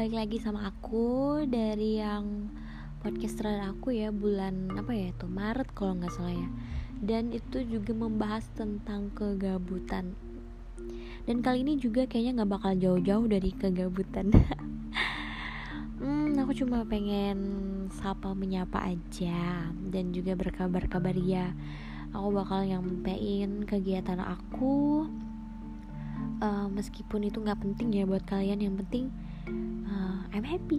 balik lagi sama aku dari yang podcast terakhir aku ya bulan apa ya itu Maret kalau nggak salah ya. Dan itu juga membahas tentang kegabutan. Dan kali ini juga kayaknya nggak bakal jauh-jauh dari kegabutan. Hmm aku cuma pengen sapa menyapa aja dan juga berkabar-kabar ya. Aku bakal nyampein kegiatan aku. Uh, meskipun itu nggak penting ya buat kalian yang penting I'm happy.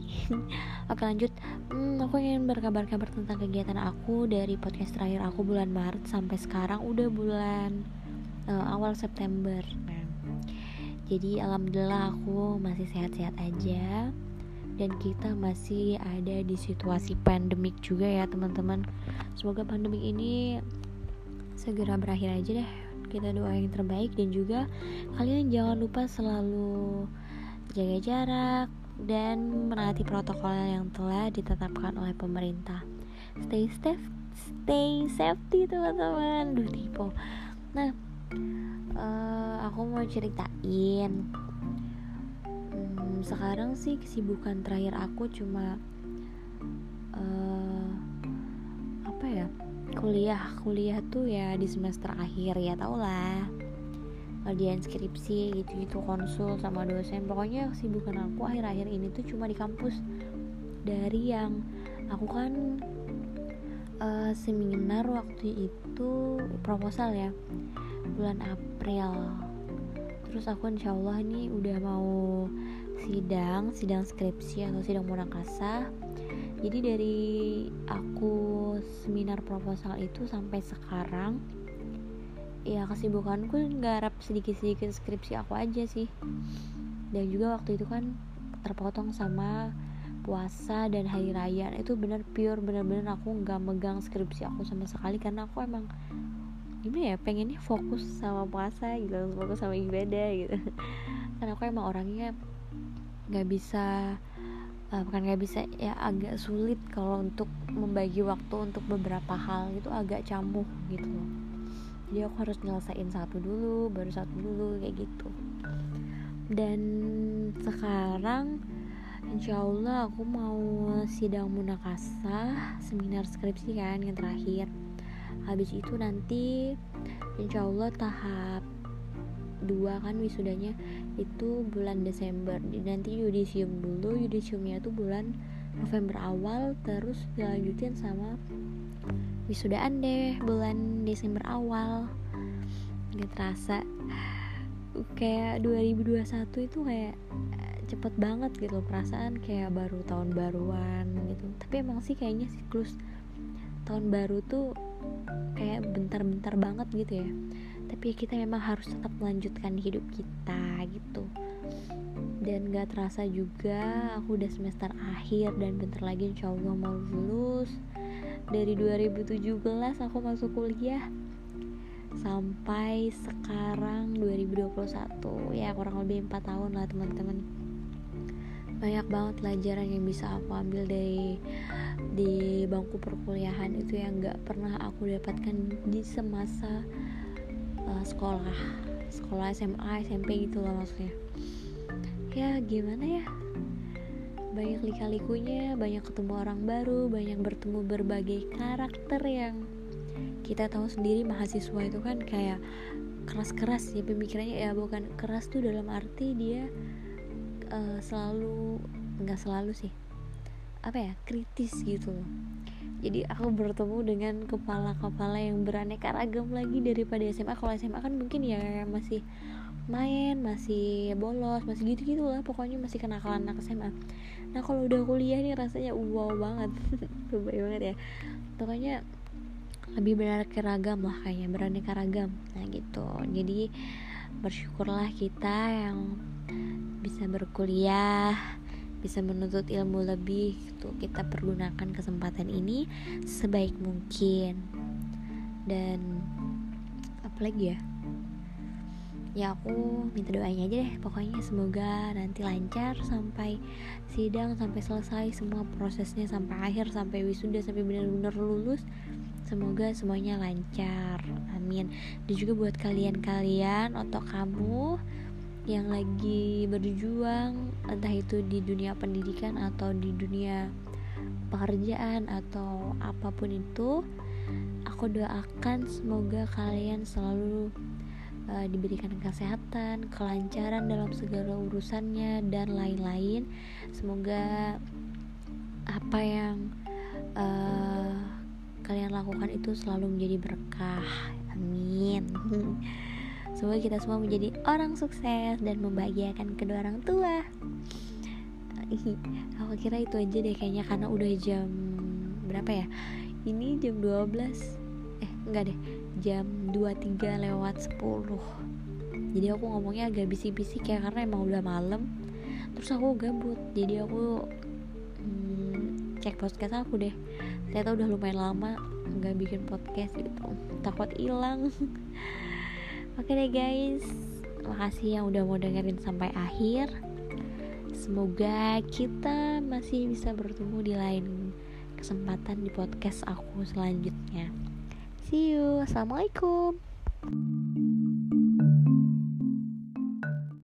Oke lanjut. Hmm, aku ingin berkabar-kabar tentang kegiatan aku dari podcast terakhir aku bulan Maret sampai sekarang udah bulan uh, awal September. Jadi alhamdulillah aku masih sehat-sehat aja dan kita masih ada di situasi pandemik juga ya teman-teman. Semoga pandemik ini segera berakhir aja deh. Kita doa yang terbaik dan juga kalian jangan lupa selalu jaga jarak dan menaati protokol yang telah ditetapkan oleh pemerintah. Stay safe stay safety teman-teman. Duh tipe nah uh, aku mau ceritain. Hmm, sekarang sih kesibukan terakhir aku cuma uh, apa ya? Kuliah. Kuliah tuh ya di semester akhir ya tau lah ngerjain skripsi gitu-gitu konsul sama dosen. Pokoknya kesibukan aku akhir-akhir ini tuh cuma di kampus. Dari yang aku kan uh, seminar waktu itu proposal ya bulan April. Terus aku insya Allah ini udah mau sidang sidang skripsi atau sidang munakasah. Jadi dari aku seminar proposal itu sampai sekarang ya kesibukanku nggarap sedikit-sedikit skripsi aku aja sih. Dan juga waktu itu kan terpotong sama puasa dan hari raya. Itu bener pure bener-bener aku nggak megang skripsi aku sama sekali karena aku emang gimana ya pengennya fokus sama puasa gitu fokus sama ibadah gitu. Karena aku emang orangnya nggak bisa uh, bukan nggak bisa ya agak sulit kalau untuk membagi waktu untuk beberapa hal itu agak camuh gitu. loh jadi aku harus nyelesain satu dulu baru satu dulu kayak gitu. Dan sekarang insya Allah aku mau sidang munakasah seminar skripsi kan yang terakhir. Habis itu nanti insya Allah tahap dua kan wisudanya itu bulan Desember. Nanti yudisium dulu yudisiumnya itu bulan November awal terus dilanjutin sama wisudaan deh bulan Desember awal. Nggak terasa. Kayak 2021 itu kayak cepet banget gitu perasaan kayak baru tahun baruan gitu. Tapi emang sih kayaknya siklus tahun baru tuh kayak bentar-bentar banget gitu ya. Tapi kita memang harus tetap melanjutkan hidup kita gitu. Dan gak terasa juga aku udah semester akhir dan bentar lagi insya Allah mau lulus dari 2017 aku masuk kuliah sampai sekarang 2021 ya kurang lebih 4 tahun lah teman-teman. Banyak banget pelajaran yang bisa aku ambil dari di bangku perkuliahan itu yang gak pernah aku dapatkan di semasa uh, sekolah. Sekolah SMA SMP gitu loh maksudnya. Ya gimana ya banyak lika-likunya banyak ketemu orang baru banyak bertemu berbagai karakter yang kita tahu sendiri mahasiswa itu kan kayak keras-keras ya pemikirannya. Ya bukan keras tuh dalam arti dia uh, selalu nggak selalu sih apa ya kritis gitu loh. Jadi aku bertemu dengan kepala-kepala yang beraneka ragam lagi daripada SMA kalau SMA kan mungkin ya masih main masih bolos masih gitu gitu lah pokoknya masih kenakalan anak SMA nah kalau udah kuliah nih rasanya wow banget baik banget ya. Pokoknya lebih beraneka ragam lah kayaknya beraneka ragam. Nah gitu. Jadi bersyukurlah kita yang bisa berkuliah bisa menuntut ilmu lebih gitu. Kita pergunakan kesempatan ini sebaik mungkin. Dan apalagi ya ya aku minta doanya aja deh. Pokoknya semoga nanti lancar sampai sidang sampai selesai semua prosesnya sampai akhir sampai wisuda sampai benar-benar lulus. Semoga semuanya lancar. Amin. Dan juga buat kalian-kalian atau kamu yang lagi berjuang entah itu di dunia pendidikan atau di dunia pekerjaan atau apa pun itu aku doakan semoga kalian selalu uh, diberikan kesehatan, kelancaran dalam segala urusannya dan lain-lain. Semoga apa yang uh, kalian lakukan itu selalu menjadi berkah. Amin. Semoga kita semua menjadi orang sukses dan membahagiakan kedua orang tua. Aku kira itu aja deh kayaknya karena udah jam berapa ya? Ini jam 12 Eh enggak deh Jam 23 lewat 10 Jadi aku ngomongnya agak bisik-bisik ya Karena emang udah malam. Terus aku gabut Jadi aku hmm, Cek podcast aku deh. Ternyata udah lumayan lama nggak bikin podcast gitu. Takut hilang. Oke deh guys Makasih yang udah mau dengerin sampai akhir. Semoga kita masih bisa bertemu di lain kesempatan di podcast aku selanjutnya. See you. Assalamualaikum.